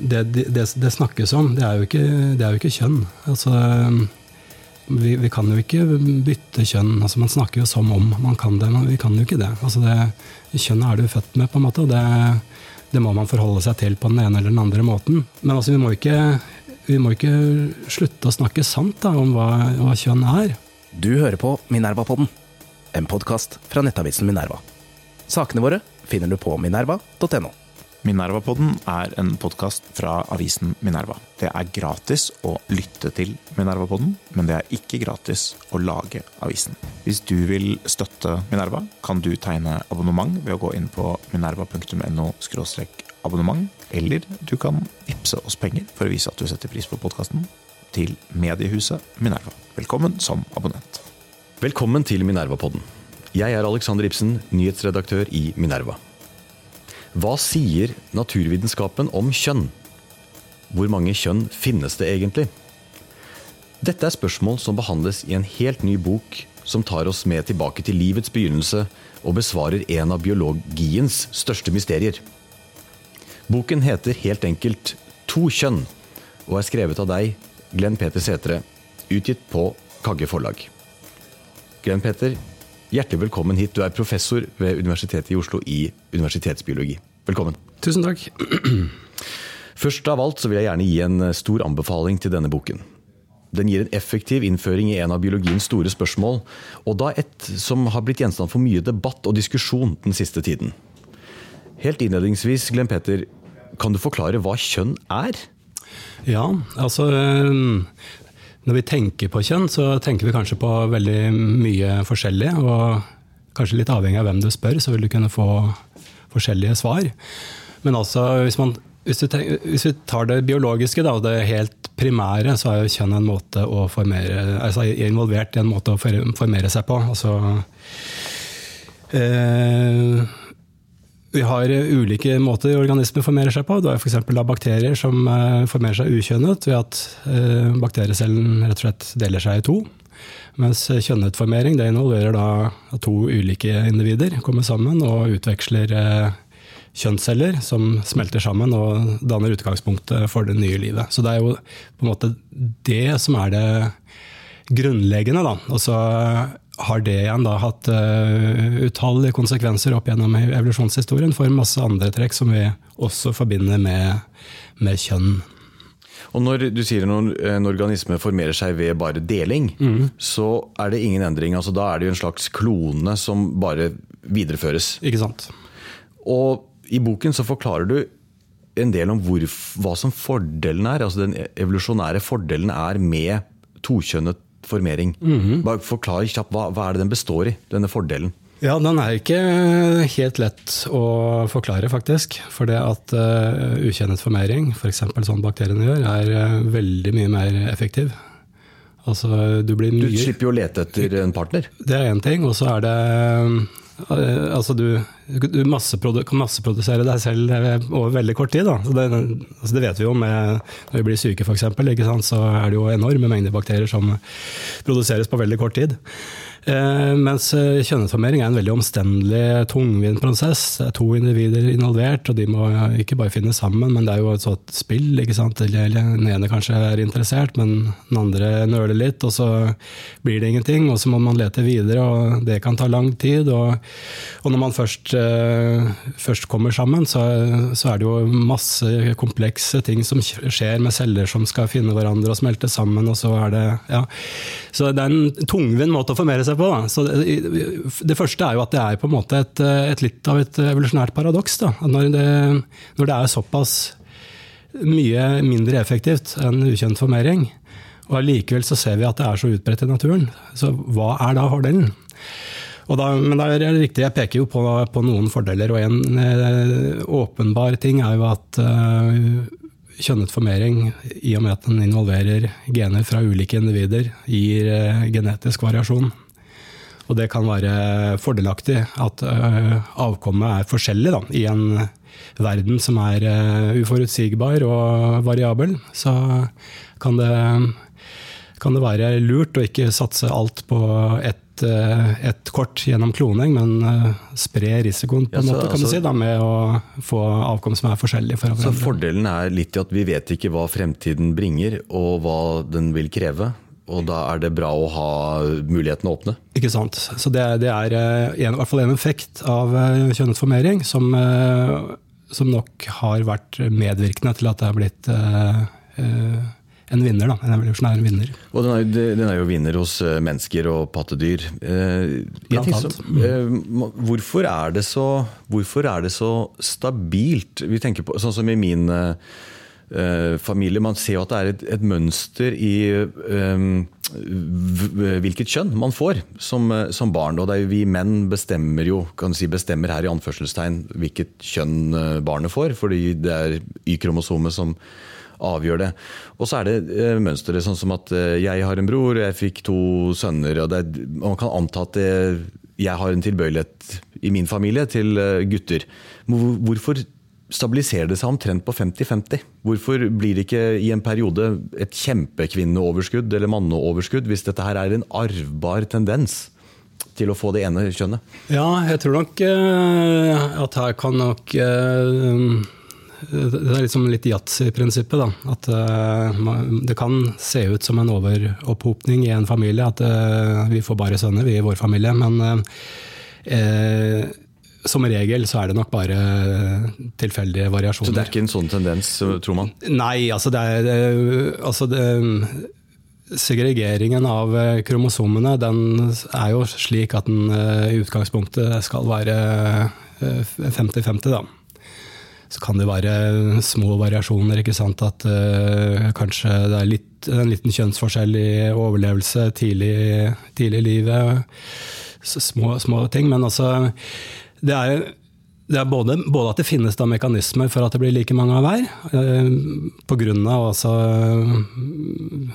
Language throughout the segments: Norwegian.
det, det, det, snakkes om, det er jo ikke, er jo ikke kjønn. Altså, vi, vi, kan jo ikke bytte kjønn. Altså, man snakker jo som om man kan det, men vi kan jo ikke det. Altså, det kjønnet er du født med, på en måte. og det, det, må man forholde seg til på den ene eller den andre måten. Men altså, vi må ikke, vi må ikke slutte å snakke sant da, om hva, hva kjønn er. Du hører på Minerva-podden, en podkast fra nettavisen Minerva. Sakene våre finner du på minerva.no. Minerva-podden er en podkast fra avisen Minerva. Det er gratis å lytte til Minerva-podden, men det er ikke gratis å lage avisen. Hvis du vil støtte Minerva, kan du tegne abonnement ved å gå inn på minerva.no abonnement, eller du kan vippse oss penger for å vise at du setter pris på podkasten, til mediehuset Minerva. Velkommen som abonnent. Velkommen til Minerva-podden. Jeg er Alexander Ibsen, nyhetsredaktør i Minerva. Hva sier naturvitenskapen om kjønn? Hvor mange kjønn finnes det egentlig? Dette er spørsmål som behandles i en helt ny bok som tar oss med tilbake til livets begynnelse og besvarer en av biologiens største mysterier. Boken heter helt enkelt To kjønn og er skrevet av deg, Glenn Peter Setre, utgitt på Kagge forlag. Glenn Peter, Hjertelig velkommen hit. Du er professor ved Universitetet i Oslo i universitetsbiologi. Velkommen. Tusen takk. Først av alt så vil jeg gjerne gi en stor anbefaling til denne boken. Den gir en effektiv innføring i en av biologiens store spørsmål, og da et som har blitt gjenstand for mye debatt og diskusjon den siste tiden. Helt innledningsvis, Glenn Peter, kan du forklare hva kjønn er? Ja, altså når vi tenker på kjønn, så tenker vi kanskje på veldig mye forskjellig. Og kanskje litt avhengig av hvem du spør, så vil du kunne få forskjellige svar. Men altså, hvis, man, hvis, tenker, hvis vi tar det biologiske, da, det helt primære, så er jo kjønn en måte å formere, altså involvert i en måte å formere seg på. Altså, eh, vi har ulike måter organismer formerer seg på. Du har f.eks. bakterier som eh, formerer seg ukjønnet ved at eh, bakteriecellen rett og slett deler seg i to. Mens kjønnet formering det involverer da to ulike individer kommer sammen og utveksler eh, kjønnsceller som smelter sammen og danner utgangspunktet for det nye livet. Så det er jo på en måte det som er det grunnleggende. Da. Og så har det igjen da hatt uh, utallige konsekvenser opp gjennom evolusjonshistorien for masse andre trekk som vi også forbinder med, med kjønn. Og Når du sier når en organisme formerer seg ved bare deling, mm. så er det ingen endring. Altså, da er det jo en slags klone som bare videreføres. Ikke sant. Og i boken så forklarer du en del om hvor, hva som fordelen er. Altså den evolusjonære fordelen er med tokjønnet formering. Mm -hmm. Bare Forklar kjapt, hva, hva er det den består i, denne fordelen? Ja, Den er ikke helt lett å forklare, faktisk. For det at uh, ukjennet formering, f.eks. For sånn bakteriene gjør, er uh, veldig mye mer effektiv. Altså, du, du, slipper jo å lete etter en partner? Det er én ting. Og så er det Altså, du, du masseprodu kan masseprodusere deg selv over veldig kort tid. Det, altså det, vet vi jo med, når vi blir syke, f.eks. Så er det jo enorme mengder bakterier som produseres på veldig kort tid. Eh, mens eh, kjønnsformering er en veldig omstendelig, tungvint prosess. Det er to individer involvert, og de må ikke bare finne sammen, men det er jo et sånt spill. ikke sant? Den ene kanskje er interessert, men den andre nøler litt, og så blir det ingenting. Og så må man lete videre, og det kan ta lang tid. Og, og når man først, eh, først kommer sammen, så, så, er det jo masse komplekse ting som skjer med celler som skal finne hverandre og smelte sammen, og så er det ja. Så det er en tungvint måte å formere seg seg på. Det, det, første er jo at det er på en måte et, et litt av et evolusjonært paradoks. Når det, når, det, er såpass mye mindre effektivt enn ukjent formering, og allikevel så ser vi at det er så utbredt i naturen. Så hva er da fordelen? Da, men da er det riktig, jeg peker jo på, på noen fordeler, og en eh, åpenbar ting er jo at eh, kjønnet formering, i og med at den involverer gener fra ulike individer, gir eh, genetisk variasjon. Og det kan være fordelaktig at uh, avkommet er forskjellig da, i en verden som er uh, uforutsigbar og variabel. Så kan det, kan det, være lurt å ikke satse alt på ett et, eh, kort gjennom kloning, men eh, spre risikoen på en måte, kan altså- du si, da, med å få avkom som er forskjellig For Så fordelen er litt i at vi vet ikke hva fremtiden bringer, og hva den vil kreve. Og da er det bra å ha mulighetene åpne. Ikke sant. Så det, det er eh, en, i hvert fall en effekt av eh, kjønnet formering som, eh, som nok har vært medvirkende til at det har blitt eh, en vinner, da. En evolusjonær vinner. Og den er, jo- den er jo vinner hos mennesker og pattedyr. Eh, som- eh, hvorfor, er det så, hvorfor er det så stabilt? Vi tenker på, Sånn som i min eh, eh. Man ser jo at det er et, et mønster i eh, hvilket kjønn man får som, eh, som barn. Og vi menn bestemmer jo, kan si bestemmer her i anførselstegn hvilket kjønn eh, barnet får, fordi det er Y-kromosomet som avgjør det. Og så er det mønsteret sånn som at jeg har en bror, jeg fikk to sønner. og er- Man kan anta at jeg har en tilbøyelighet i min familie til gutter. Hvorfor stabiliserer det seg omtrent på 50-50? Hvorfor blir det ikke i en periode et kjempekvinneoverskudd eller manneoverskudd, hvis dette her er en arvbar tendens til å få det ene kjønnet? Ja, jeg tror nok eh, at her kan nok eh, Det er liksom litt yatzy-prinsippet. da, At eh, man- det kan se ut som en overopphopning i en familie. At vi får bare sønner, vi i vår familie. Men som regel så er det nok bare tilfeldige variasjoner. Så det er ikke en sånn tendens, tror man? Nei, altså det er altså det, Segregeringen av eh, kromosomene den er jo slik at den eh, i utgangspunktet skal være eh, 50-50, da. Så kan det være små variasjoner, ikke sant. At eh, kanskje det er litt, en liten kjønnsforskjell i overlevelse tidlig, tidlig i livet. Så små, små ting. Men altså, det er, det er både, både at det finnes da mekanismer for at det blir like mange av hver, eh, av altså mm,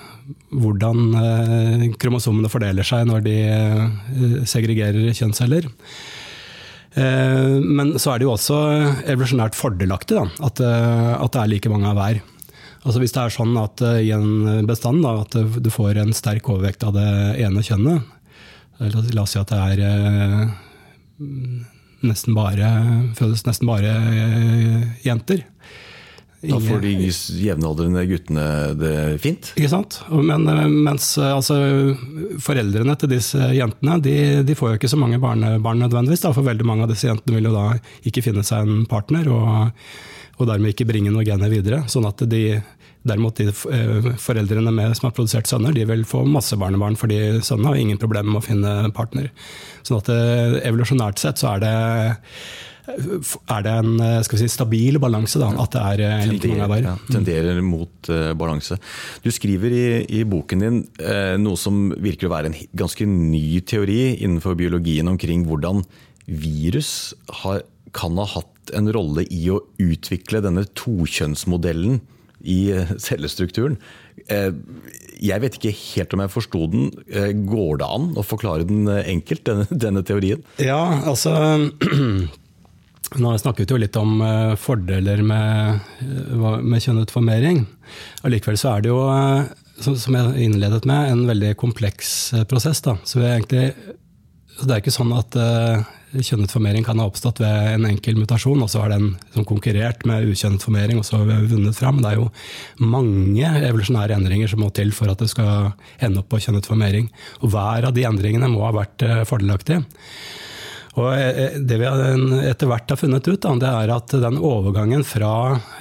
hvordan eh, kromosomene fordeler seg når de eh, segregerer kjønnsceller. Eh, Men så er det jo også evolusjonært fordelaktig da, at, eh, at det er like mange av hver. Altså Hvis det er sånn at eh, i en bestand da, at du får en sterk overvekt av det ene kjønnet, la oss si at det er eh, nesten bare, fødes nesten bare eh, jenter. Da får de jevnaldrende guttene det fint? ikke sant? Men, eh, mens eh, altså, foreldrene til disse jentene de, de får jo ikke så mange barnebarn nødvendigvis. Da, for veldig mange av disse jentene vil jo da ikke finne seg en partner, og, og dermed ikke bringe noe gener videre. Sånn at de, derimot de eh, foreldrene med, som har produsert sønner, de vil få masse barnebarn, fordi sønnene har ingen problemer med å finne partner. Sånn at eh, evolusjonært sett så er det er det en eh, si, stabil balanse, da, at det er like mange der. ja, tenderer mot uh, balanse. Du skriver i, i boken din uh, noe som virker å være en ganske ny teori innenfor biologien omkring hvordan virus har, kan ha hatt en rolle i å utvikle denne tokjønnsmodellen i eh, cellestrukturen. Eh, jeg vet ikke helt om jeg forsto den. Eh, går det an å forklare den enkelt, denne, denne teorien? Ja, altså Nå snakket vi jo litt om fordeler med, med kjønnet formering. Allikevel så er det jo, som, jeg innledet med, en veldig kompleks prosess. Da. Så egentlig, så det er ikke sånn at kjønnet formering kan ha oppstått ved en enkel mutasjon, og så har den liksom konkurrert med ukjønnet formering og så har vi vunnet fram. Det er jo mange evolusjonære endringer som må til for at det skal ende opp på kjønnet formering. Og hver av de endringene må ha vært fordelaktig. Og eh, det vi etter hvert har funnet ut, det er at den overgangen fra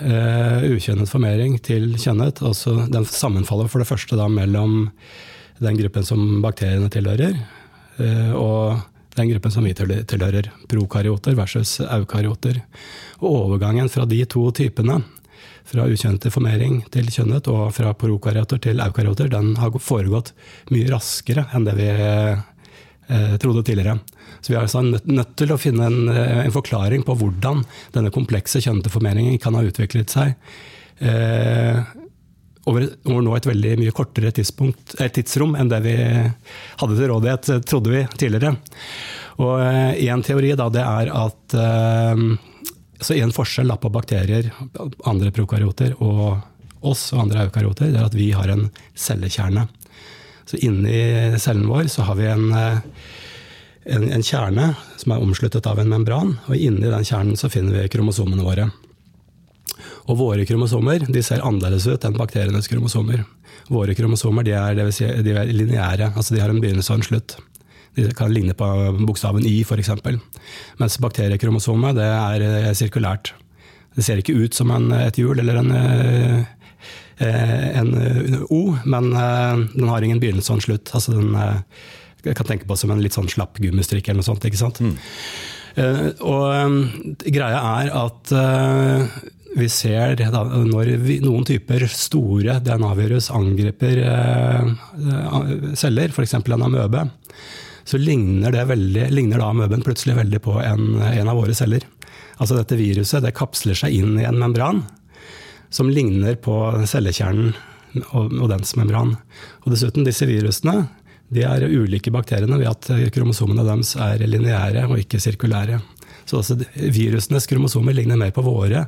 eh, ukjønnet formering til kjønnet, altså den sammenfaller for det første da mellom den gruppen som bakteriene tilhører, eh, og den gruppen som vi tilhører, prokaryoter versus eukaryoter. Og overgangen fra de to typene, fra ukjønnet til formering til kjønnet, og fra prokaryoter til eukaryoter, den har foregått mye raskere enn det vi eh, trodde tidligere. Så vi er altså nødt, nødt til å finne en, eh, en forklaring på hvordan denne komplekse kjønneformeringen kan ha utviklet seg eh, over, over nå et veldig mye kortere eh, tidsrom enn det vi hadde til rådighet, eh, trodde vi tidligere. Og eh, En teori da, det er at eh, så En forskjell da, på bakterier, andre prokaryoter og oss og andre eukaryoter, det er at vi har en cellekjerne. Så inni cellen vår så har vi en, en, en kjerne som er omsluttet av en membran, og inni den kjernen så finner vi kromosomene våre. Og våre kromosomer de ser annerledes ut enn bakterienes kromosomer. Våre kromosomer de er, si, de er lineære, altså de har en begynnelse og en slutt. De kan ligne på bokstaven I, f.eks. Mens bakteriekromosomet det er eh, sirkulært. Det ser ikke ut som en, et hjul eller en, eh, en, O, men eh, den har ingen begynnelse og en slutt. Altså den, jeg kan tenke på som en litt sånn slapp gummistrikk eller noe sånt. ikke sant? Mm. Og greia er at vi ser da, når vi, noen typer store DNA-virus angriper eh, celler, f.eks. en amøbe, så ligner, veldig, ligner da amøben plutselig veldig på en, en, av våre celler. Altså dette viruset det kapsler seg inn i en membran som ligner på cellekjernen og, og dens membran. Og dessuten, disse virusene de er ulike bakteriene ved at kromosomene deres er lineære og ikke sirkulære. Så altså, virusenes kromosomer ligner mer på våre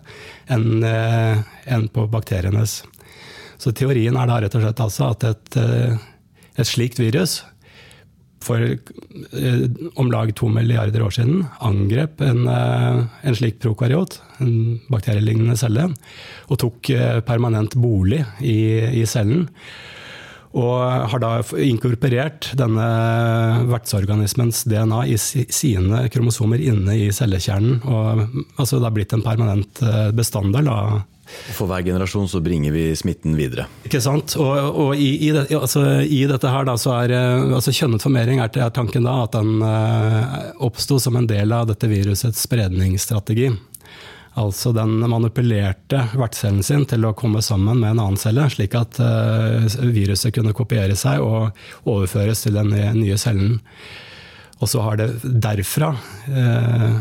enn, eh, enn på bakterienes. Så teorien er da rett og slett altså at et, eh, et slikt virus for eh, om lag to milliarder år siden angrep en, en slik prokaryot, en bakterielignende celle, og tok permanent bolig i, i cellen. Og har da inkorporert denne vertsorganismens DNA i sine kromosomer inne i cellekjernen. Og altså det har blitt en permanent eh, bestanddel av for hver generasjon så bringer vi smitten videre. Ikke sant. Og, og i, i, det, altså, i, dette her da, så er eh, altså kjønnet formering er, er tanken da at den uh, oppsto som en del av dette virusets spredningsstrategi. Altså den manipulerte vertscellen sin til å komme sammen med en annen celle, slik at uh, viruset kunne kopiere seg og overføres til den nye cellen. Og så har det derfra uh,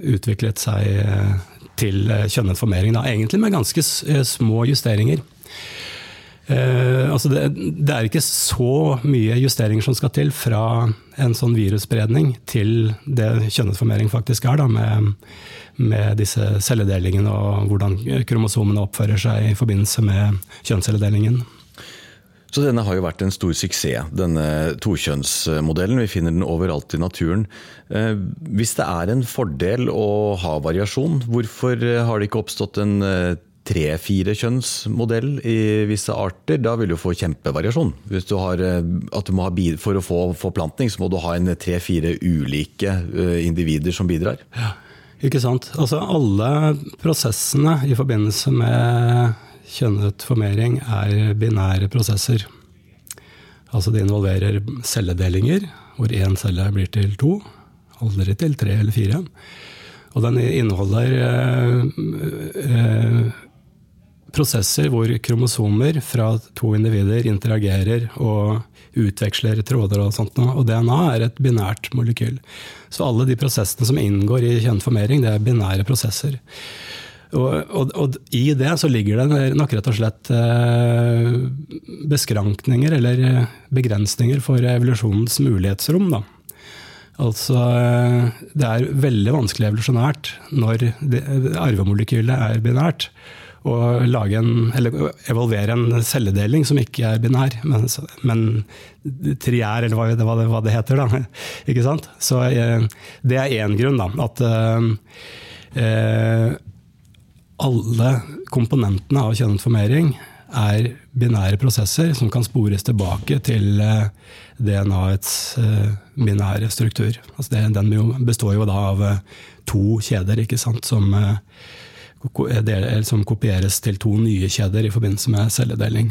utviklet seg uh, til kjønnet formering. Da. Egentlig med ganske små justeringer. Eh, altså det, det, er ikke så mye justeringer som skal til fra en sånn virusspredning til det kjønnsformering faktisk er, da, med med disse celledelingene og hvordan kromosomene oppfører seg i forbindelse med kjønnscelledelingen. Så denne har jo vært en stor suksess, denne tokjønnsmodellen. Vi finner den overalt i naturen. Eh, hvis det er en fordel å ha variasjon, hvorfor har det ikke oppstått en eh, tre-fire kjønnsmodell i visse arter? Da vil du få kjempevariasjon. Hvis du har, at du ha, for å få forplantning, så må du ha en tre-fire ulike individer som bidrar. Ja. Ikke sant. Altså alle prosessene i forbindelse med kjønnet formering er binære prosesser. Altså det involverer celledelinger, hvor én celle blir til to, aldri til tre eller fire. Og den inneholder eh, eh, prosesser hvor kromosomer fra to individer interagerer og utveksler tråder og sånt. Og DNA er et binært molekyl. Så alle de prosessene som inngår i kjønnformering, det er binære prosesser. Og, og, og, i det så ligger det nok rett og slett eh, beskrankninger eller begrensninger for evolusjonens mulighetsrom. Da. Altså, eh, det er veldig vanskelig evolusjonært når arvemolekylet er binært å lage en, eller evolvere en celledeling som ikke er binær, men, men triær, eller hva, det, hva, det, heter. Da. Ikke sant? Så eh, det er én grunn, da. At eh, eh, alle komponentene av kjønnsformering er binære prosesser som kan spores tilbake til eh, DNA-ets binære struktur. Altså det, den består jo da av to kjeder ikke sant, som som kopieres til to nye kjeder i forbindelse med celledeling.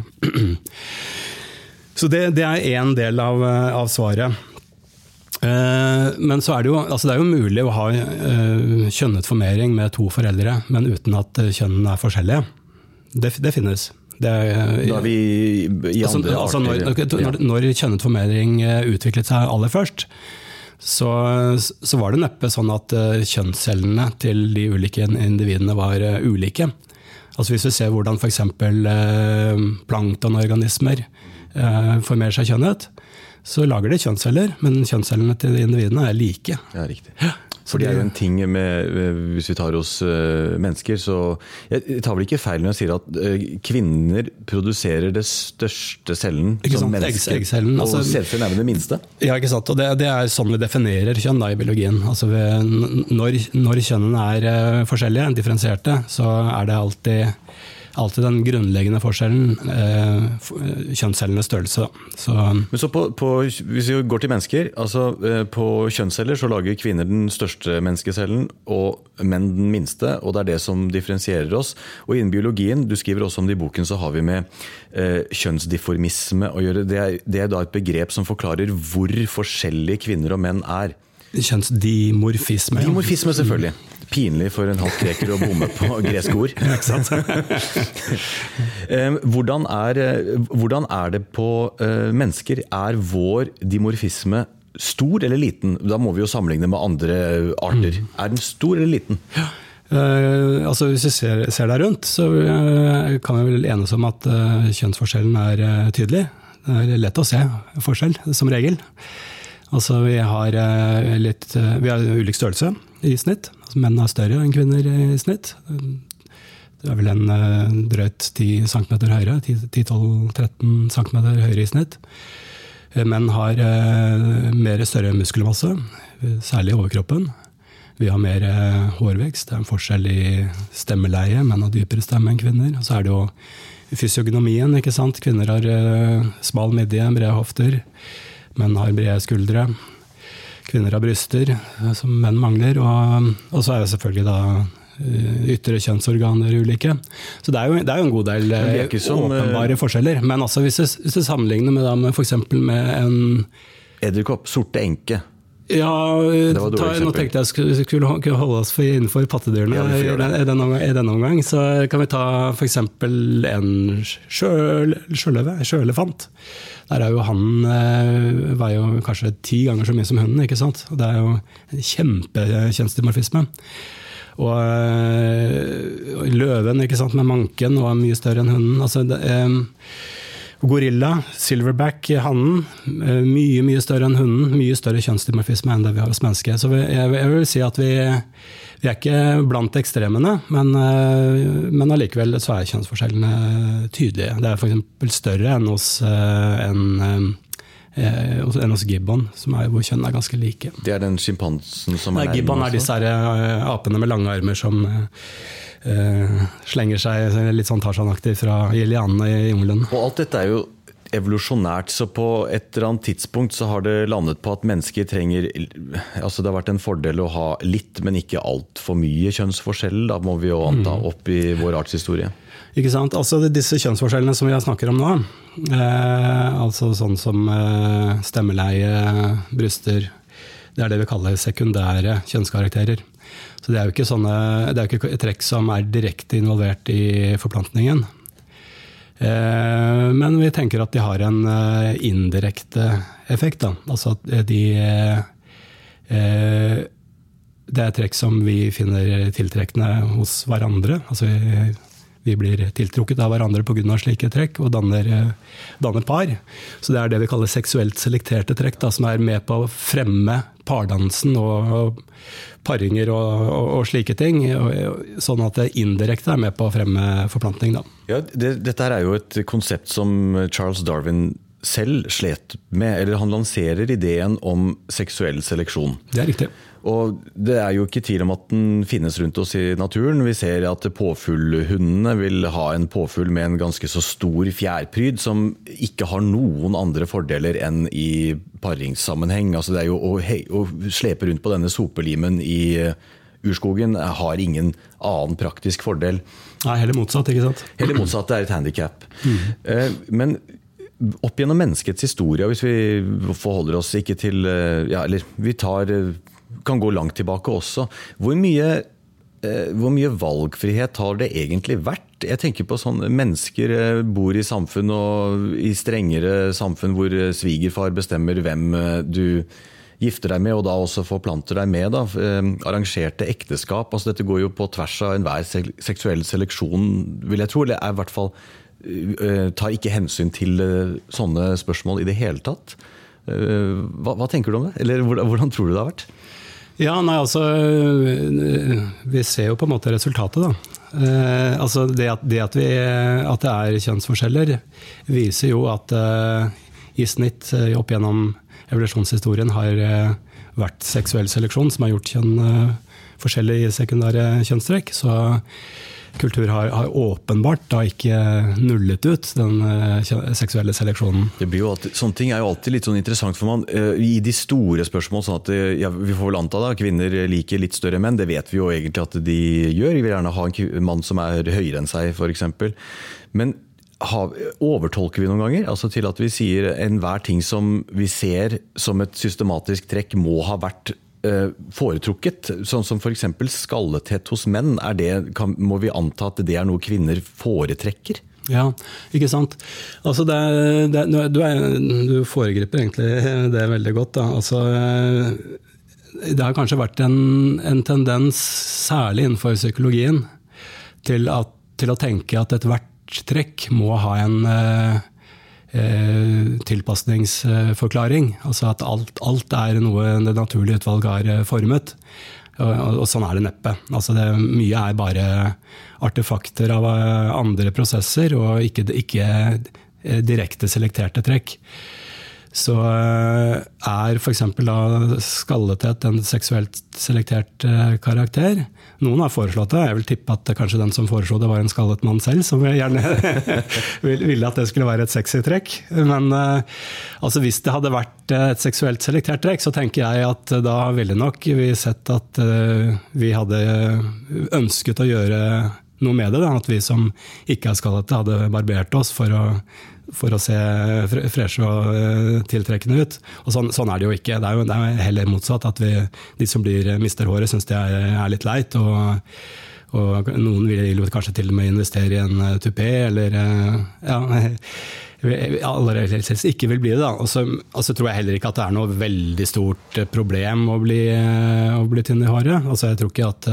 Så det, det er én del av, av, svaret. Eh, men så er det, jo, altså det er jo mulig å ha eh, kjønnet formering med to foreldre, men uten at kjønnene er forskjellige. Det, det finnes. Det er, da er vi i altså, andre altså. Altså når, når, når kjønnet formering eh, utviklet seg aller først, så, så, var det neppe sånn at uh, kjønnscellene til de ulike individene var uh, ulike. Altså Hvis vi ser hvordan f.eks. Uh, planktonorganismer formerer seg kjønnet, så lager de kjønnsceller, men kjønnscellene til individene er like. Ja, riktig. For det er jo en ting med, Hvis vi tar oss uh, mennesker, så Jeg tar vel ikke feil når jeg sier at uh, kvinner produserer det største cellen Ikke som sant? mennesker. Egg- eggcellen, og altså- sædcellen er vel det minste? Ja, ikke sant? Og det, det er sånn vi definerer kjønn da, i biologien. Altså når, når kjønnene er eh, forskjellige, differensierte, så er det alltid, alltid den grunnleggende forskjellen eh, kjønnscellenes størrelse. Så, Men så på, på, Hvis vi går til mennesker, altså eh, på kjønnsceller så lager kvinner den største menneskecellen, og menn den minste. og Det er det som differensierer oss. Og Innen biologien, du skriver også om det i boken, så har vi med eh, kjønnsdiformisme å gjøre. Det er, det er da et begrep som forklarer hvor forskjellige kvinner og menn er. kjønnsdimorfisme. Dimorfisme, selvfølgelig. Pinlig for en halv greker å bomme på greske ord. Hvordan er, eh, hvordan er det på eh, mennesker? Er vår dimorfisme stor eller liten? Da må vi jo sammenligne med andre arter. Er den stor eller liten? Eh, altså Hvis vi ser, ser deg rundt, så uh, kan vi vel enes om at uh, kjønnsforskjellen er tydelig. Det er lett å se forskjell, som regel. Altså Vi har, eh, litt, eh, vi har ulik størrelse i snitt. Altså, menn er større enn kvinner i snitt. Det er vel en eh, drøyt 10 cm høyere. 10-12-13 cm høyere i snitt. Menn har mer større muskelmasse, særlig i overkroppen. Vi har mer hårvekst. Det er en forskjell i stemmeleie. Menn har dypere stemme enn kvinner. Og så er det jo fysiognomien. ikke sant? Kvinner har smal midje, brede hofter. Menn har brede skuldre. Kvinner har bryster, eh, som menn mangler. Og, og så er det selvfølgelig da eh, ytre kjønnsorganer ulike. Så det er jo, det er jo en god del eh, som, åpenbare forskjeller. Men også hvis du, hvis du sammenligner med, da, med f.eks. med en Edderkopp, sorte enke. Ja, ta, nå tenkte jeg skulle, skulle holde oss for, innenfor pattedyrene Ja, vi i, den- i, denne, omgang- omgang. Så kan vi ta f.eks. en sjøl, sjøløve, sjølefant. Der er jo han eh, veier jo kanskje ti ganger så mye som hunden, ikke sant. Det er jo en kjempekjønnsdimorfisme. Og eh, løven ikke sant, med manken var mye større enn hunden. Altså, det, eh, Gorilla, silverback, hannen, eh, mye mye større enn hunden. Mye større kjønnsdimorfisme enn det vi har hos mennesker. Så jeg, vil si at vi, vi er ikke blant ekstremene, men, eh, men allikevel så er kjønnsforskjellene tydelige. Det er f.eks. større enn hos, en eh, enn hos gibbon, som er, hvor kjønn er ganske like. Det er den sjimpansen som Nei, er gibbon er disse her, eh, apene med lange armer som eh, eh, slenger seg litt sånn Tarzan-aktig fra lianene i jungelen. Og alt dette er jo evolusjonært, så på et eller annet tidspunkt så har det landet på at mennesker trenger Altså det har vært en fordel å ha litt, men ikke altfor mye kjønnsforskjell, da må vi jo anta, opp i vår artshistorie. Ikke sant? Altså Disse kjønnsforskjellene som vi snakker om nå, eh, altså sånn som eh, stemmeleie, bryster Det er det vi kaller sekundære kjønnskarakterer. Så det er jo ikke, sånne, det er ikke trekk som er direkte involvert i forplantningen. Eh, men vi tenker at de har en eh, indirekte effekt. Da. Altså at de eh, Det er trekk som vi finner tiltrekkende hos hverandre. Altså vi, vi blir tiltrukket av hverandre pga. slike trekk og danner, eh, danner par. Så det er det vi kaller seksuelt selekterte trekk, da, som er med på å fremme pardansen og, og paringer og, og, og slike ting. Sånn at det indirekte er med på å fremme forplantning. Da. Ja, det, dette er jo et konsept som Charles Darwin selv slet med. Eller han lanserer ideen om seksuell seleksjon. Det er riktig. Og det er jo ikke tvil om at den finnes rundt oss i naturen. Vi ser at påfuglhundene vil ha en påfugl med en ganske så stor fjærpryd, som ikke har noen andre fordeler enn i paringssammenheng. Altså det er jo å, hei, å slepe rundt på denne sopelimen i eh, urskogen har ingen annen praktisk fordel. Nei, heller motsatt, ikke sant? Heller motsatt, det er et handikap. Men opp gjennom menneskets historie, hvis vi forholder oss ikke til eh, ja, Eller vi tar, eh, kan gå langt tilbake også. Hvor mye, eh, hvor mye valgfrihet har det egentlig vært? Jeg tenker på sånn Mennesker eh, bor i samfunn og i strengere samfunn hvor eh, svigerfar bestemmer hvem du gifter deg med, og da også forplanter deg med. Da. Arrangerte ekteskap. altså Dette går jo på tvers av enhver sek- seksuell seleksjon, vil jeg tro. Eller er i hvert fall tar ikke hensyn til sånne spørsmål i det hele tatt. Hva, hva, tenker du om det? Eller hvordan, hvordan, tror du det har vært? Ja, nei, altså Vi ser jo på en måte resultatet, da. Eh, altså det, at, det at, vi, at, det er kjønnsforskjeller, viser jo at eh, i snitt eh, opp gjennom evolusjonshistorien har eh, vært seksuell seleksjon som har gjort kjønn forskjellig i sekundære kjønnstrekk. Så kultur har, har, åpenbart da ikke nullet ut den uh, seksuelle seleksjonen. Det blir jo alltid, sånne ting er jo alltid litt sånn interessant for man. Uh, I de store spørsmål, sånn at ja, vi får vel anta da, kvinner liker litt større menn. Det vet vi jo egentlig at de gjør. De vil gjerne ha en mann som er høyere enn seg, f.eks. Men har, overtolker vi noen ganger? Altså til at vi sier enhver ting som vi ser som et systematisk trekk, må ha vært foretrukket? Sånn som f.eks. skallethet hos menn. Det, kan, må vi anta at det er noe kvinner foretrekker? Ja, ikke sant. Altså det, det, du, er, du, foregriper egentlig det veldig godt. Da. Altså, det har kanskje vært en, en tendens, særlig innenfor psykologien, til, at, til å tenke at ethvert trekk må ha en eh, eh, tilpasningsforklaring. Altså at alt, alt, er noe det naturlige utvalget har eh, formet. Og, og sånn er det neppe. Altså det, mye er bare artefakter av andre prosesser, og ikke, ikke direkte selekterte trekk så eh, er f.eks. skallethet en seksuelt selektert eh, karakter. Noen har foreslått det. Jeg vil tippe at kanskje den som foreslo det, var en skallet mann selv, som gjerne ville at det skulle være et sexy trekk. Men eh, altså, hvis det hadde vært et seksuelt selektert trekk, så tenker jeg at da ville nok vi sett at vi hadde ønsket å gjøre noe med det. Da. At vi som ikke er skallete, hadde barbert oss for å for å se freshe og eh, tiltrekkende ut. Og sånn, sånn, er det jo ikke. Det er jo, det er heller motsatt. At vi, de som blir eh, mister håret, syns det er, er, litt leit. Og, og, noen vil kanskje til og med investere i en eh, tupé, eller ja, aller helst ikke vil bli det. Og så altså, tror jeg heller ikke at det er noe veldig stort problem å bli, å bli tynn i håret. Altså, jeg tror ikke at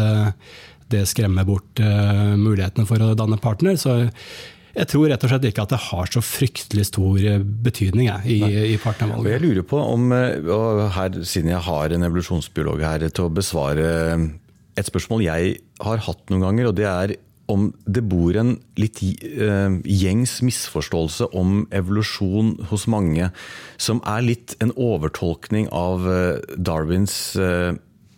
det skremmer bort mulighetene for å danne partner. så jeg tror rett og slett ikke at det har så fryktelig stor eh, betydning jeg, i, i partnervalget. Jeg lurer på om, eh, og her, siden jeg har en evolusjonsbiolog her til å besvare eh, et spørsmål jeg har hatt noen ganger, og det er om det bor en litt gjengs misforståelse om evolusjon hos mange, som er litt en overtolkning av Darwins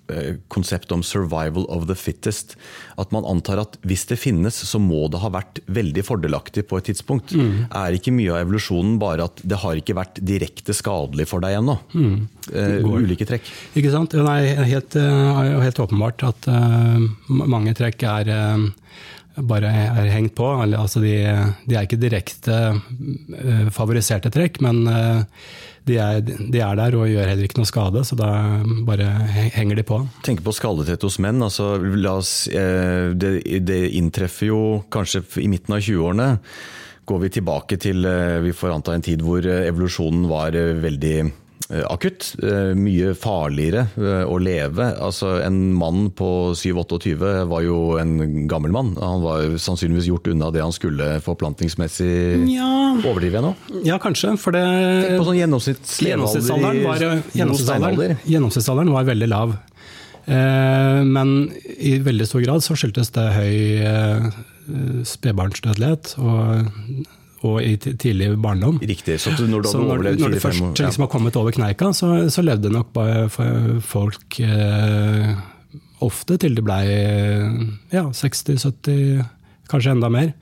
Eh, konsept om 'survival of the fittest'. At man antar at hvis det finnes, så må det ha vært veldig fordelaktig på et tidspunkt. Mm. Er ikke mye av evolusjonen bare at det har ikke vært direkte skadelig for deg ennå? Mm. Uh, ulike trekk. Ikke sant. Det er helt, uh, helt åpenbart at uh, mange trekk er bare er hengt på. Altså de, de, er ikke direkte favoriserte trekk, men de er, de er, der og gjør heller ikke noe skade, så da bare henger de på. Tenk på skadethet hos menn. Altså, oss, eh, det, det, inntreffer jo kanskje i midten av 20-årene. Går vi tilbake til eh, vi får anta en tid hvor eh, evolusjonen var veldig akutt. Eh, mye farligere eh, å leve. Altså, en mann på 7-28 var jo en gammel mann. Han var sannsynligvis gjort unna det han skulle forplantningsmessig. Ja. Overdriver jeg nå? Ja, kanskje. For det Tenk på sånn gjennomsnittsalderen var, gjennomsnittsalderen, gjennomsnittsalderen var veldig lav. Men i veldig stor grad så skyldtes det høy spedbarnsdødelighet. Og og i tidlig barndom. Riktig, så når du så når, når du først ja. liksom har kommet over kneika, så, så levde nok folk eh, ofte til de blei ja, 60-70, kanskje enda mer.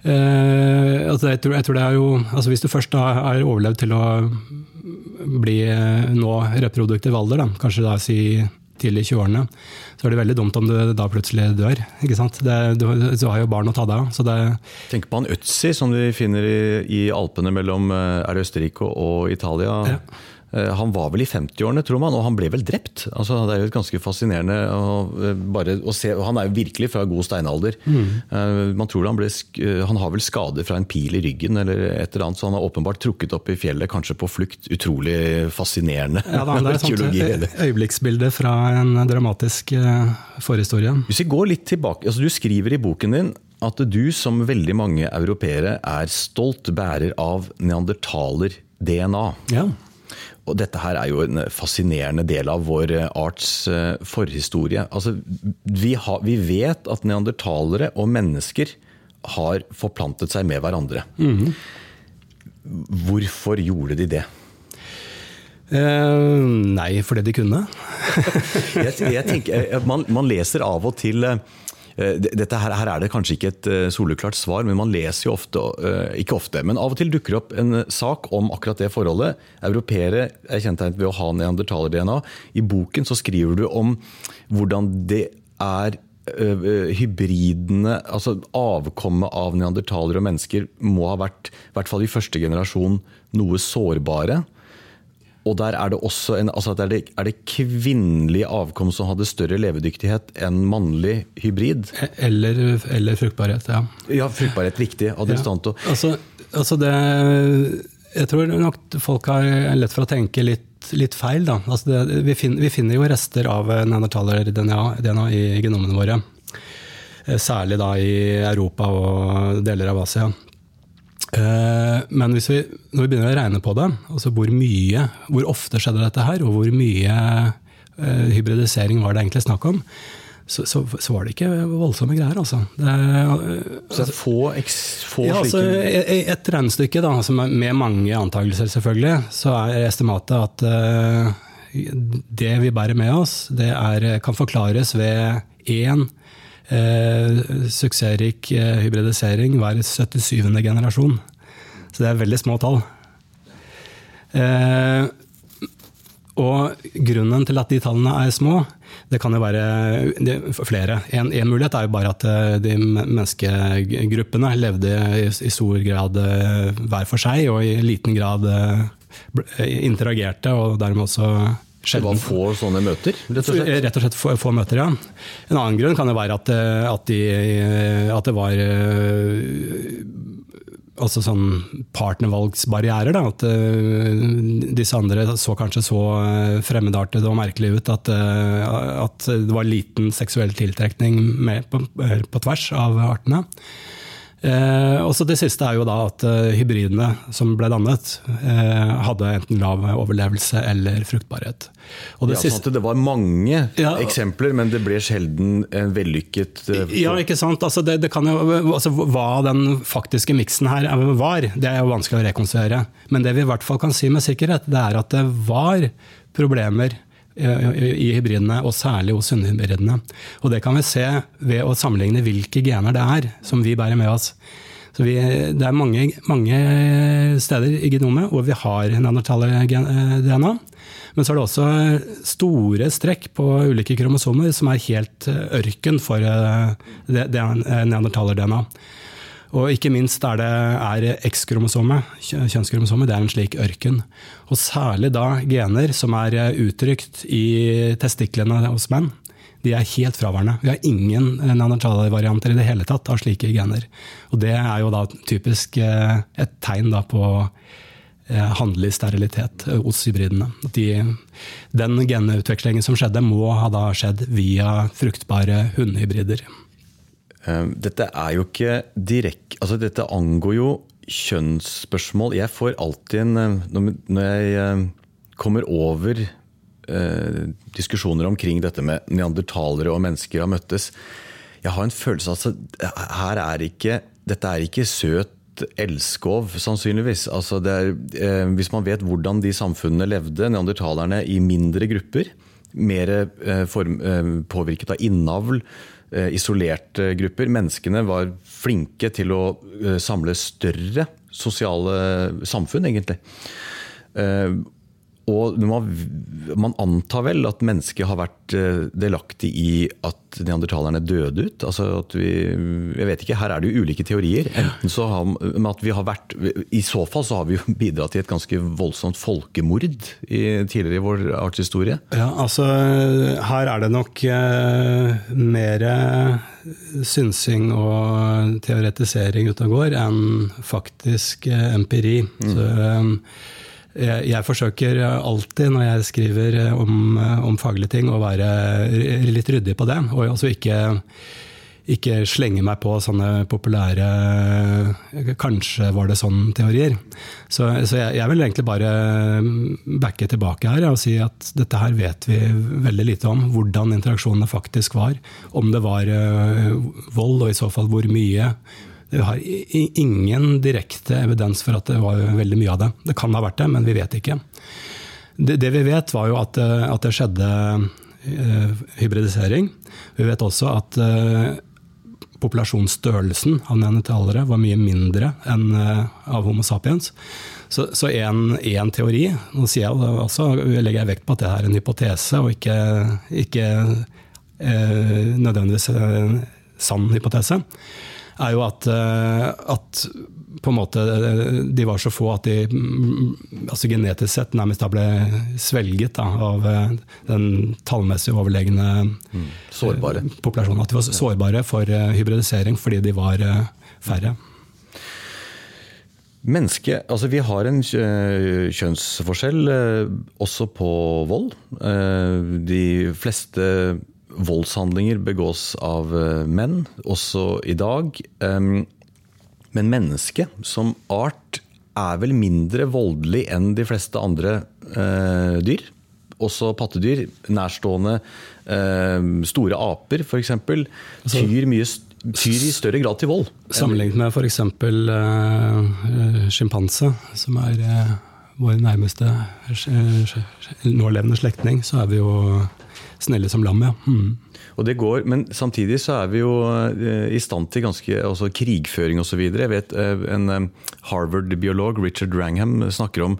Eh, altså jeg, tror, jeg, tror, det er jo, altså Hvis du først har overlevd til å bli eh, nå reproduktiv alder, da, kanskje da si tidlig i 20-årene, så er det veldig dumt om du da plutselig dør. ikke sant? Det, du, du, har jo barn å ta deg av. Tenk på han Øtzi, som vi finner i, i Alpene mellom er det Østerrike og Italia. Ja. Eh, han var vel i 50-årene, tror man, og han ble vel drept. Altså, det er jo ganske fascinerende å, eh, bare å se. Han er jo virkelig fra god steinalder. Mm. Man tror han, ble, han har vel skader fra en pil i ryggen eller et eller annet, så han har åpenbart trukket opp i fjellet, kanskje på flukt. Utrolig fascinerende. Ja, da, det er et øyeblikksbilde fra en dramatisk forhistorie. Hvis vi går litt tilbake, altså Du skriver i boken din at du, som veldig mange europeere, er stolt bærer av neandertaler-DNA. Ja. Og dette her er jo en fascinerende del av vår eh, arts eh, forhistorie. Altså, vi, har, vi vet at neandertalere og mennesker har forplantet seg med hverandre. Mm. Hvorfor gjorde de det? Eh, nei, fordi de kunne. jeg, jeg tenker, man, man, leser av og til eh, dette her, her, er det kanskje ikke et eh, soleklart svar, men man leser jo ofte Ikke ofte, men av og til dukker opp en sak om akkurat det forholdet. Europeere er kjennetegnet ved å ha neandertaler-DNA. I boken så skriver du om hvordan det er hybridene, altså avkommet av neandertalere og mennesker, må ha vært, i hvert fall i første generasjon, noe sårbare. Og der er det også en, altså er, det, er det kvinnelig avkom som hadde større levedyktighet enn mannlig hybrid? Eller, eller fruktbarhet, ja. Ja, fruktbarhet, riktig. Adrestanto. Ja. Altså, altså det Jeg tror nok folk har lett for å tenke litt, litt feil. Da. Altså det, vi, finner, vi, finner, jo rester av neandertaler-DNA DNA i genomene våre. Eh, særlig da i Europa og deler av Asia. Eh, men hvis vi, når vi begynner å regne på det, altså hvor mye, hvor ofte skjedde dette her, og hvor mye eh, hybridisering var det egentlig snakk om, så, så, så, var det ikke voldsomme greier, altså. Det, så få, eks, få, ja, altså, Et regnestykke da, altså med mange antakelser, selvfølgelig, så er estimatet at uh, det vi bærer med oss, det er, kan forklares ved én eh, suksessrik eh, hybridisering hver 77. generasjon. Så det er veldig små tall. Eh, og grunnen til at de tallene er små, det kan jo være det, flere. En, en, mulighet er jo bare at eh, de menneskegruppene levde i, i stor grad eh, hver for seg, og i liten grad interagerte, og dermed også det var få sånne møter? Rett og slett, rett og slett få, få, møter, ja. En annen grunn kan jo være at, eh, at, de, eh, at det var eh, altså sånn partnervalgsbarrierer. Da. At uh, disse andre så kanskje så fremmedartede og merkelige ut at, uh, at, det var liten seksuell tiltrekning med, på, på, tvers av artene. Eh, også det siste er jo da at eh, hybridene som ble dannet, eh, hadde enten lav overlevelse eller fruktbarhet. Og det, ja, sånn det var mange ja, eksempler, men det ble sjelden en vellykket eh, Ja, ikke sant. Altså det, det jo, altså hva den faktiske miksen her var, det er jo vanskelig å rekonstruere. Men det vi i hvert fall kan si med sikkerhet, det er at det var problemer i hybridene, og særlig hos sunnhybridene. Og det kan vi se ved å sammenligne hvilke gener det er som vi bærer med oss. Så vi, det er mange, mange, steder i genomet hvor vi har neandertaler-DNA. Men så er det også store strekk på ulike kromosomer som er helt ørken for eh, det, det neandertaler-DNA. Og ikke minst er det er X-kromosomet, kjønnskromosomet, det er en slik ørken. Og særlig da gener som er eh, uttrykt i testiklene hos menn. De er helt fraværende. Vi har ingen nanotale-varianter i det hele tatt av slike gener. Og det er jo da typisk eh, et tegn da på eh, handelig sterilitet hos hybridene. De, den genutvekslingen som skjedde, må ha skjedd via fruktbare hundehybrider. Ehm, dette er jo ikke direkte altså Dette angår jo kjønnsspørsmål. Jeg får alltid en eh, Når jeg eh, kommer over eh, diskusjoner omkring dette med neandertalere og mennesker har møttes Jeg har en følelse av at her er ikke, dette er ikke søt elskov, sannsynligvis. Altså er, hvis man vet hvordan de samfunnene levde, neandertalerne i mindre grupper, mer påvirket av innavl, Eh, isolerte grupper. Menneskene var flinke til å eh, samle større sosiale samfunn, egentlig. Og man, man, antar vel at mennesket har vært eh, delaktig i at neandertalerne døde ut. Altså at vi, jeg vet ikke, Her er det jo ulike teorier. Enten så har, at vi har vært, I så fall så har vi jo bidratt til et ganske voldsomt folkemord i, tidligere i vår artshistorie. Ja, altså Her er det nok eh, mer synsing og teoretisering ute og går enn faktisk eh, empiri. Mm. Så, eh, jeg, jeg, forsøker alltid når jeg skriver om, om, faglige ting, å være litt ryddig på det. Og altså ikke, ikke slenge meg på sånne populære Kanskje var det sånn-teorier. Så, så jeg, jeg, vil egentlig bare backe tilbake her og si at dette her vet vi veldig lite om. Hvordan interaksjonene faktisk var. Om det var vold, og i så fall hvor mye. Vi har ingen direkte evidens for at det var veldig mye av det. Det kan ha vært det, men vi vet ikke. Det, det vi vet, var jo at, eh, at det skjedde uh, hybridisering. Vi vet også at uh, populasjonsstørrelsen av neandertalere var mye mindre enn av Homo sapiens. Så én teori Nå jeg også, legger jeg vekt på at det er en hypotese, og ikke, ikke nødvendigvis en sann hypotese er jo at, eh, at på en måte de var så få at de altså genetisk sett nærmest da ble svelget da, av eh, den tallmessig overlegne mm. sårbare. populasjonen. At de var sårbare for eh, hybridisering fordi de var færre. Menneske, altså Vi har en kjønnsforskjell også på vold. De fleste voldshandlinger begås av eh, menn, også i dag. Men mennesket som art er vel mindre voldelig enn de fleste andre eh, dyr. Også pattedyr. Nærstående store aper, f.eks. Altså- tyr, mye, tyr i større grad til vold. Sammenlignet med f.eks. Uh, sjimpanse, som er uh, vår nærmeste nålevende slektning, så er vi jo snille som lam, ja. Mm. Og det går, Men samtidig så er vi jo eh, i stand til ganske altså krigføring osv. Jeg vet eh, en eh, Harvard-biolog, Richard Rangham, snakker om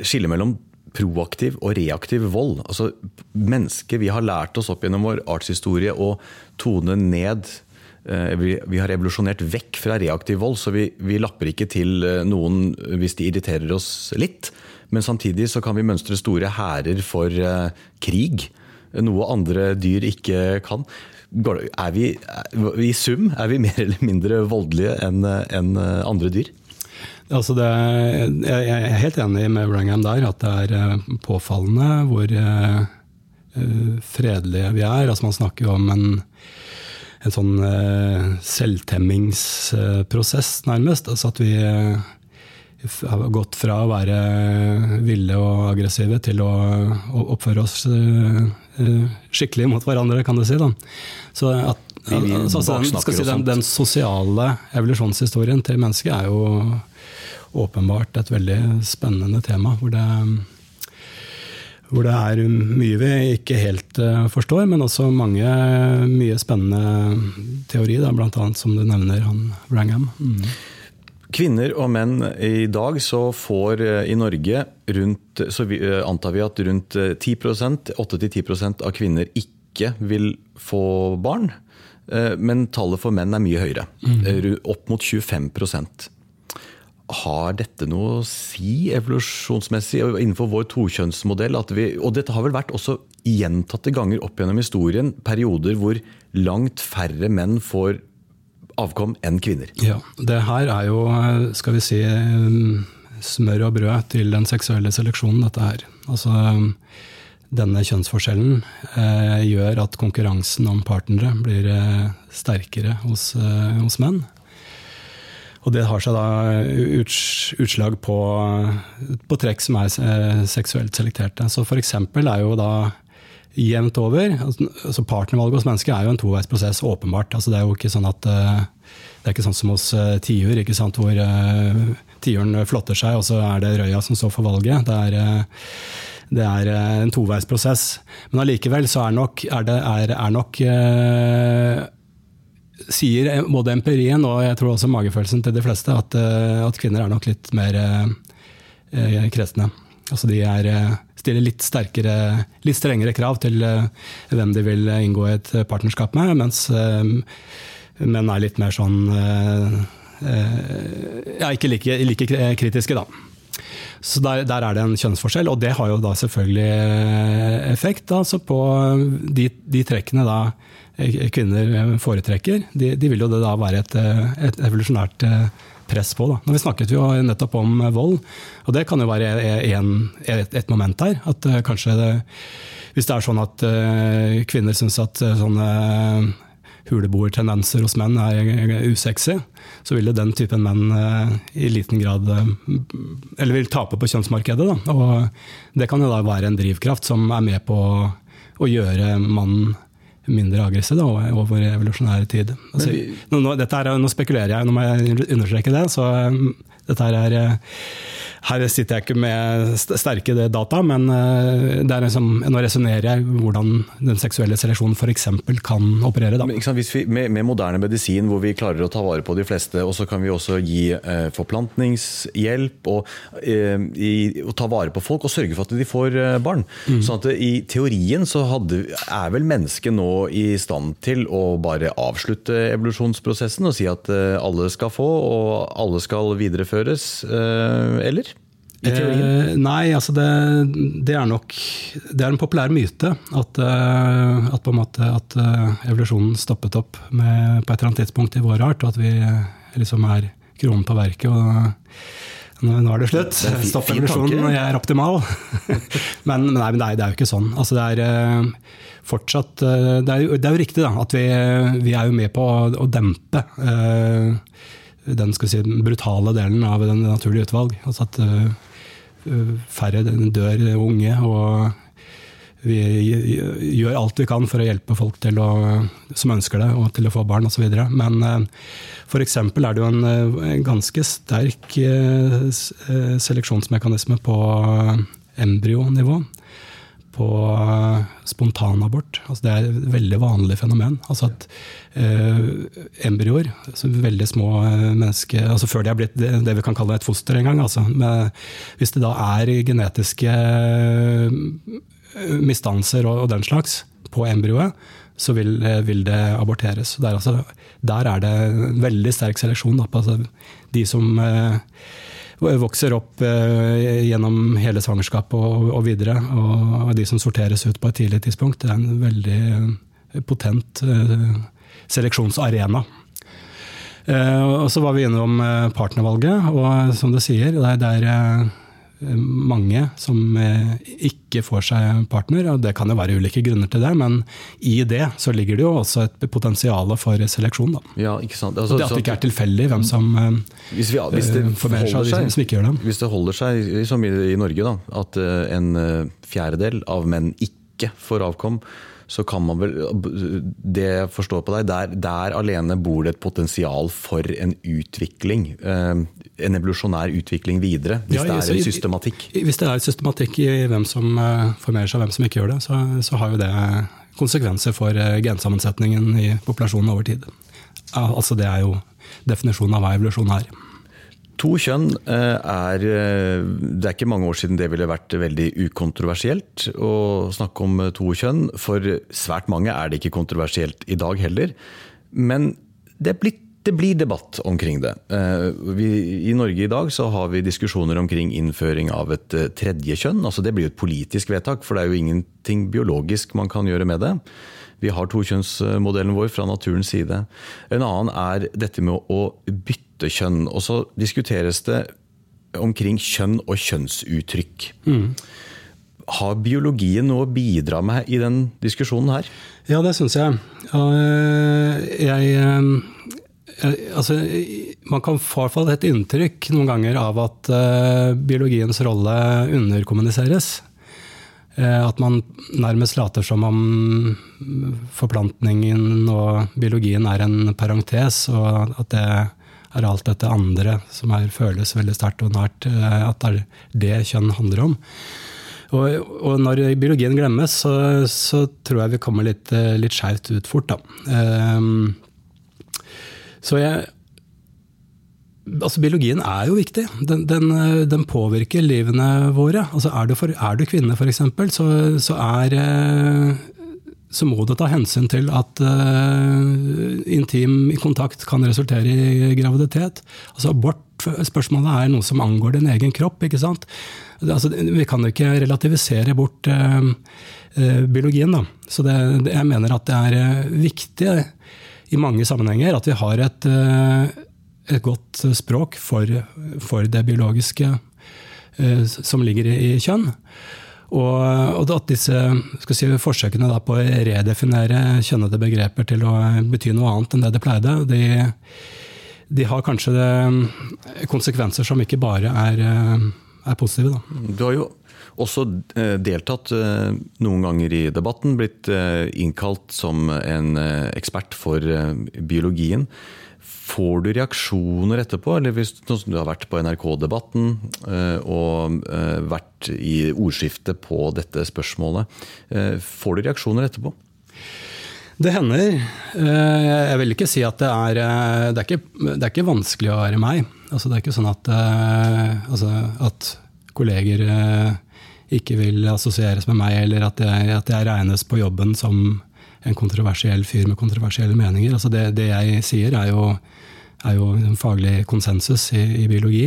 skillet mellom proaktiv og reaktiv vold. Altså Mennesker Vi har lært oss opp gjennom vår artshistorie å tone ned vi, har evolusjonert vekk fra reaktiv vold, så vi, vi, lapper ikke til noen hvis de irriterer oss litt. Men samtidig så kan vi mønstre store hærer for krig noe andre dyr ikke kan. Er vi, I sum er vi mer eller mindre voldelige enn en andre dyr? Altså det, jeg er helt enig med Wrangham der, at det er eh, påfallende hvor uh, fredelige vi er. Altså man snakker jo om en, en sånn selvtemmingsprosess, nærmest. Altså at vi har gått fra å være ville og aggressive til å, oppføre oss skikkelig mot hverandre, kan du si. Da. Så at, altså, den, si, den, den, sosiale evolusjonshistorien til mennesket er jo åpenbart et veldig spennende tema. hvor det hvor det er mye vi ikke helt uh, forstår, men også mange mye spennende teori, bl.a. som du nevner han Wrangham. Mm. Kvinner og menn i dag så får eh, i Norge rundt Så vi, eh, antar vi at rundt 8-10% av kvinner ikke vil få barn. Eh, men tallet for menn er mye høyere. Mm. Opp mot 25% Har dette noe å si evolusjonsmessig innenfor vår tokjønnsmodell? Vi, og dette har vel vært også gjentatte ganger opp gjennom historien perioder hvor langt færre menn får avkom enn kvinner. Ja, Det her er jo, skal vi si, smør og brød til den seksuelle seleksjonen, dette her. Altså, denne kjønnsforskjellen eh, gjør at konkurransen om partnere blir eh, sterkere hos, eh, hos, menn. Og det har seg da utslag på, på trekk som er eh, seksuelt selekterte. Så f.eks. er jo da jevnt over. Altså, altså partnervalget hos mennesker er jo en toveisprosess, åpenbart. Altså, det er jo ikke sånn at uh, det er ikke sånn som hos uh, tiur, hvor uh, tiuren flotter seg, og så er det røya som står for valget. Det er, det er en toveisprosess. Men allikevel så er nok, er det, er, er nok Sier både empirien og jeg tror også magefølelsen til de fleste at, at kvinner er nok litt mer kresne. Altså de er stiller litt, sterkere, litt strengere krav til eh, hvem de vil inngå et partnerskap med, mens eh, menn er litt mer sånn eh, ja, ikke like, like, kritiske, da. Så der, der, er det en kjønnsforskjell, og det har jo da selvfølgelig effekt altså på de, de trekkene da kvinner foretrekker. De, de, vil jo det da være et, et evolusjonært press på. Da. Når vi snakket jo nettopp om vold, og det kan jo være en, et, et, moment her. At uh, kanskje det, hvis det er sånn at uh, kvinner syns at sånne huleboertendenser hos menn er usexy, så vil den typen menn eh, i liten grad eh, Eller vil tape på kjønnsmarkedet. Da. Og det kan jo da være en drivkraft som er med på å gjøre mannen mindre aggressiv da, over evolusjonær tid. Altså, nå, nå, er, nå, spekulerer jeg, nå må jeg understreke det. så dette er her sitter jeg ikke med sterke data, men eh, liksom, nå resonnerer jeg hvordan den seksuelle seleksjonen f.eks. kan operere. Men, vi, med, med, moderne medisin hvor vi klarer å ta vare på de fleste, og så kan vi også gi eh, forplantningshjelp og, eh, i, og, ta vare på folk og sørge for at de får eh, barn. Mm. Sånn at I teorien så hadde, er vel mennesket nå i stand til å bare avslutte evolusjonsprosessen og si at eh, alle skal få og alle skal videreføres, eh, eller? Eh, nei, altså det, det, er nok Det er en populær myte at, på en måte, at uh, evolusjonen stoppet opp med, på et eller annet tidspunkt i vår art, og at vi liksom er kronen på verket. og nå, nå er det slutt. Stopp evolusjonen, og jeg er optimal. men, nei, men det, er, det, er, jo ikke sånn. Altså det er fortsatt det er, det er, jo riktig da, at vi, vi, er jo med på å, å dempe den si, brutale delen av den naturlige utvalg. Altså at færre dør unge. og vi gjør alt vi kan for å hjelpe folk å, som ønsker det, og til å få barn osv. Men eh, f.eks. er det jo en, en ganske sterk eh, seleksjonsmekanisme på embryonivå på eh, spontanabort. Altså det er et veldig vanlig fenomen. Altså at eh, embryoer, altså veldig små eh, mennesker altså Før de er blitt det, vi kan kalle et foster en gang altså, Hvis det da er genetiske eh, misdannelser og, og, den slags på embryoet, så vil, vil det aborteres. Der, altså, der, er det en veldig sterk seleksjon. Da, på, altså, de som eh, vokser opp eh, gjennom hele svangerskapet og, videre. Og, de som sorteres ut på et tidlig tidspunkt. Det er en veldig eh, potent eh, seleksjonsarena. og så var vi innom partnervalget, og som du sier, det er mange som eh, ikke får seg partner. og Det kan jo være ulike grunner til det, men i det så ligger det jo også et potensial for seleksjon. Da. Ja, ikke sant? Altså, det at det ikke er tilfeldig hvem som eh, hvis vi, hvis det formerer seg, seg, som ikke gjør det. Hvis det holder seg som i, i Norge, da, at eh, en fjerdedel av menn ikke får avkom, så kan man vel Det jeg forstår på deg, der, der, alene bor det et potensial for en utvikling. Eh, en evolusjonær utvikling videre, hvis ja, det er en systematikk? Hvis det er systematikk i hvem som eh, formerer seg og hvem som ikke gjør det, så, så har jo det konsekvenser for eh, gensammensetningen i populasjonen over tid. Altså Det er jo definisjonen av hva evolusjon er. To kjønn eh, er eh, Det er ikke mange år siden det ville vært veldig ukontroversielt å snakke om to kjønn. For svært mange er det ikke kontroversielt i dag heller. Men det, blitt, det blir debatt omkring det. Eh, vi, I Norge i dag så har vi diskusjoner omkring innføring av et tredje kjønn. Altså det blir et politisk vedtak, for det er jo ingenting biologisk man kan gjøre med det. Vi har tokjønnsmodellen vår fra naturens side. En annen er dette med å bytte kjønn. Og så diskuteres det omkring kjønn og kjønnsuttrykk. Mm. Har biologien noe å bidra med i den diskusjonen her? Ja, det syns jeg. Jeg, jeg altså, man kan få et inntrykk noen ganger av at uh, biologiens rolle underkommuniseres. At man nærmest later som om forplantningen og biologien er en parentes, og at det er alt dette andre som er, føles veldig sterkt og nært, eh, at det er det kjønn handler om. Og, og når biologien glemmes, så, så, tror jeg vi kommer litt, eh, litt skjevt ut fort, da. Um, så jeg Altså, biologien er jo viktig. Den, den, den påvirker livene våre. Altså, er, du for, er du kvinne, f.eks., så, så er så må det ta hensyn til at uh, intim kontakt kan resultere i graviditet. Altså Abort spørsmålet er noe som angår din egen kropp. ikke sant? Altså, vi kan jo ikke relativisere bort uh, uh, biologien. da. Så det, jeg mener at det er viktig i mange sammenhenger at vi har et, et godt språk for, for, det biologiske som ligger i, i kjønn. Og, og at disse si, forsøkene på å redefinere kjønnede begreper til å bety noe annet enn det det pleide, de, de har kanskje det, konsekvenser som ikke bare er, er positive. Da. Du har jo også eh, deltatt eh, noen ganger i debatten, blitt eh, innkalt som en ekspert for biologien. Får du reaksjoner etterpå, eller hvis du har vært på NRK-debatten og vært i ordskiftet på dette spørsmålet, får du reaksjoner etterpå? Det hender. Jeg vil ikke si at det er Det er ikke, det er ikke vanskelig å være meg. Altså, det er ikke sånn at, altså, at kolleger ikke vil assosieres med meg, eller at jeg, at jeg, regnes på jobben som en kontroversiell fyr med kontroversielle meninger. Altså det, det, jeg sier, er jo, er jo en faglig konsensus i, i biologi.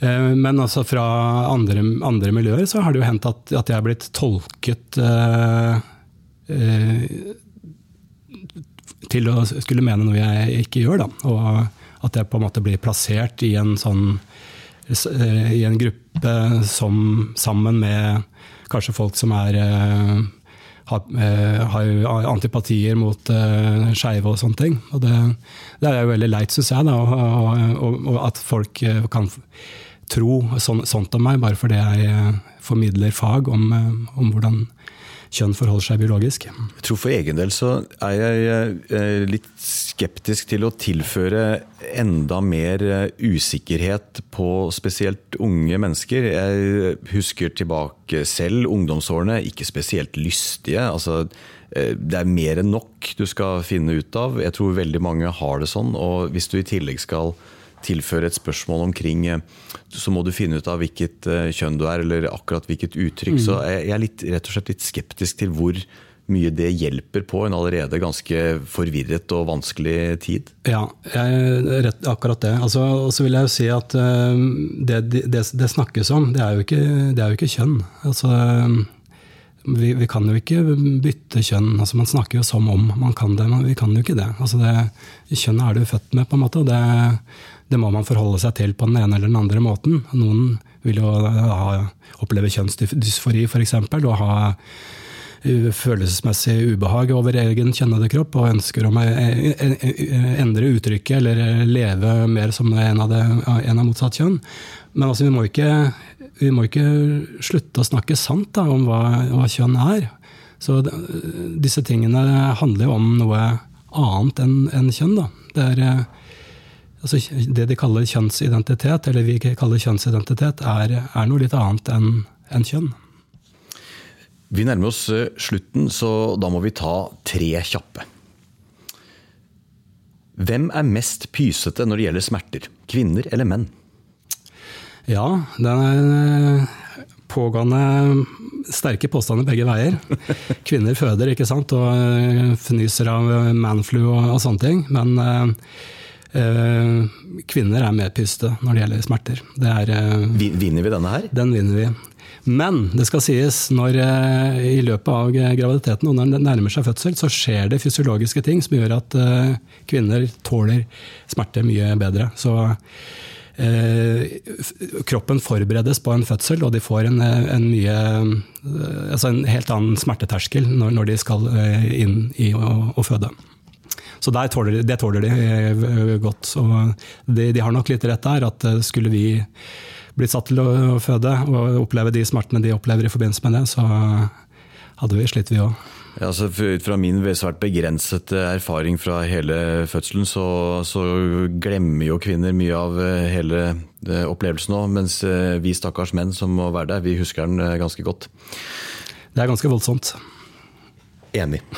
Eh, men altså fra andre, andre, miljøer så har det jo hendt at, at jeg er blitt tolket eh, eh, til å skulle mene noe jeg ikke gjør. Da. Og at jeg på en måte blir plassert i en sånn Eh, i en gruppe som sammen med kanskje folk som er har, eh, har antipatier mot uh, skeive og sånne ting. Og det, det er jo veldig leit, syns jeg, da, og, og, og, at folk kan tro sånn, sånt om meg, bare fordi jeg formidler fag om, om hvordan kjønn forholder seg biologisk. Jeg tror For egen del så er jeg eh, litt skeptisk til å tilføre enda mer eh, usikkerhet på spesielt unge mennesker. Jeg husker tilbake selv ungdomsårene, ikke spesielt lystige. altså eh, det er mer enn nok du skal finne ut av. Jeg tror veldig mange har det sånn. Og hvis du i tillegg skal tilføre et spørsmål omkring, eh, så må du finne ut av hvilket eh, kjønn du er, eller akkurat hvilket uttrykk. Mm. Så jeg er litt, rett og slett litt skeptisk til hvor mye det hjelper på en allerede ganske forvirret og vanskelig tid? Ja, rett, akkurat det. Altså, og så vil jeg jo si at uh, det, det, det, snakkes om, det er jo ikke, det er jo ikke kjønn. Altså, vi, vi, kan jo ikke bytte kjønn. Altså, man snakker jo som om man kan det, men vi kan jo ikke det. Altså, kjønnet er du født med, på en måte. og det det må man forholde seg til på den ene eller den andre måten. Noen vil jo ha, oppleve kjønnsdysfori f.eks. og ha følelsesmessig ubehag over egen kjønnede kropp og ønsker å e, e, e, endre uttrykket eller leve mer som en av, det, en av motsatt kjønn. Men altså, vi, må ikke, vi, må ikke, slutte å snakke sant da, om hva, hva kjønn er. Så disse tingene handler jo om noe annet enn en kjønn. Da. Det er altså, Det de kaller kjønnsidentitet, eller vi kaller kjønnsidentitet, er, er noe litt annet enn en kjønn. Vi nærmer oss eh, slutten, så da må vi ta tre kjappe. Hvem er mest pysete når det gjelder smerter? Kvinner eller menn? Ja, det er eh, pågående sterke påstander begge veier. Kvinner føder, ikke sant, og eh, fnyser av manflu og, og sånne ting. Men kvinner er mer pyste når det gjelder smerter. Det er, eh, vinner vi denne her? Den vinner vi. Men det skal sies, når eh, i løpet av graviditeten og når den nærmer seg fødsel, så skjer det fysiologiske ting som gjør at kvinner tåler smerte mye bedre. Så eh, kroppen forberedes på en fødsel, og de får en, en, mye, altså en helt annen smerteterskel når, når de skal inn i å, å føde. Så tåler, det tåler de eh, godt. Så de, de, har nok litt rett der, at eh, skulle vi blitt satt til å føde og oppleve de smertene de opplever i forbindelse med det, så hadde vi slitt, vi òg. Ja, altså Ut fra min svært begrensede erfaring fra hele fødselen, så, så, glemmer jo kvinner mye av eh, hele opplevelsen òg. Mens vi stakkars menn som må være der, vi husker den ganske godt. Det er ganske voldsomt. Enig.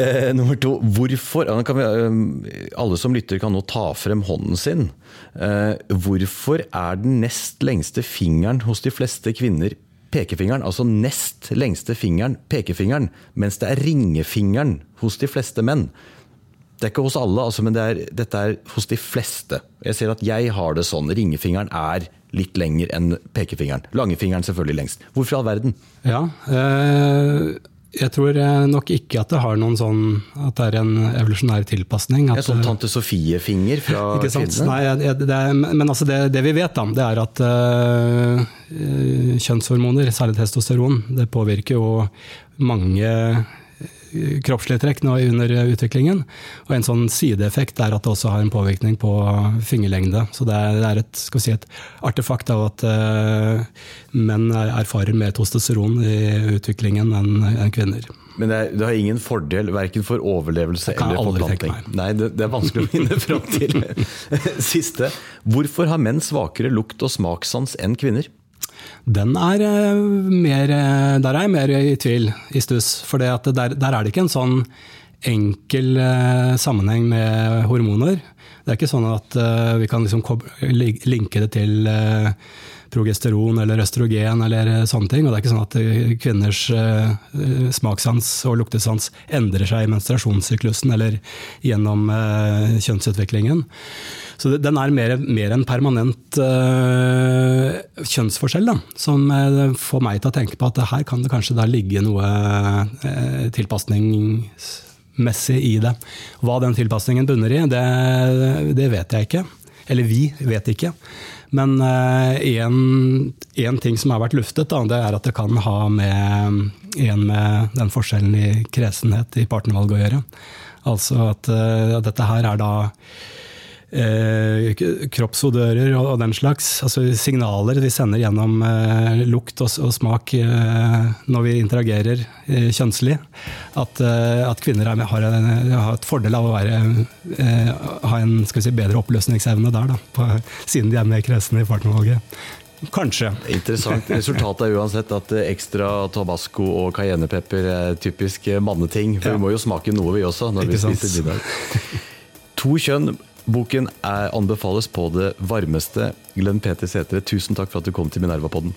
Eh, nummer to, hvorfor vi, eh, Alle som lytter kan nå ta frem hånden sin. Eh, hvorfor er den nest lengste fingeren hos de fleste kvinner pekefingeren? Altså nest lengste fingeren pekefingeren, mens det er ringefingeren hos de fleste menn. Det er ikke hos alle, altså, men det er, dette er hos de fleste. Jeg ser at jeg har det sånn. Ringefingeren er litt lenger enn pekefingeren. Langefingeren selvfølgelig lengst. Hvorfor i all verden? Ja, øh Jeg tror eh, nok ikke at det har noen sånn At det er en evolusjonær tilpasning. Ja, At, sånn eh, Tante Sofie-finger fra kvinnene? Nei, det er, men altså det, det vi vet, da, det er at øh, kjønnshormoner, særlig testosteron, det påvirker jo mange kroppslige trekk nå under utviklingen. Og en sånn sideeffekt er at det også har en påvirkning på fingerlengde. Så det er, et, si, et artefakt av at øh, menn er- erfarer mer testosteron i utviklingen enn kvinner. Men det, er, det har ingen fordel verken for overlevelse eller forplantning. Nei, det, det er vanskelig å finne fram til. Siste. Hvorfor har menn svakere lukt- og smakssans enn kvinner? Den er eh, mer eh, Der er jeg mer i tvil, i stuss. For der, der er det ikke en sånn enkel eh, sammenheng med hormoner. Det er ikke sånn at uh, vi kan liksom linke det til uh, progesteron eller østrogen eller eh, sånne ting. Og det er ikke sånn at kvinners uh, smakssans og luktesans endrer seg i menstruasjonssyklusen eller gjennom kjønnsutviklingen. Så det- den er mer, mer en permanent kjønnsforskjell, da, som får meg til å tenke på at her kan det kanskje ligge noe uh, tilpasningsmessig i det. Hva den tilpasningen bunner i, det, det vet jeg ikke. Eller vi vet ikke. Men én ting som har vært luftet, da, det er at det kan ha med, en med den forskjellen i kresenhet i partnervalget å gjøre. Altså at at dette her er da eh, kroppsodører og, og den slags. Altså signaler vi sender gjennom eh, lukt og, og smak eh, når vi interagerer eh, kjønnslig. At, eh, at kvinner er, har, en, har et fordel av å være, eh, ha en si, bedre oppløsningsevne der, da, på, siden de er mer kresne i partnervalget. Kanskje. Interessant. Resultatet er uansett at ekstra tabasco og cayennepepper er typisk manneting. For Ja. vi må jo smake noe, vi også, når Ikke vi spiser middag. To kjønn. Boken er, anbefales på det varmeste. Glenn Peter Sætre, tusen takk for at du kom til Minerva-podden.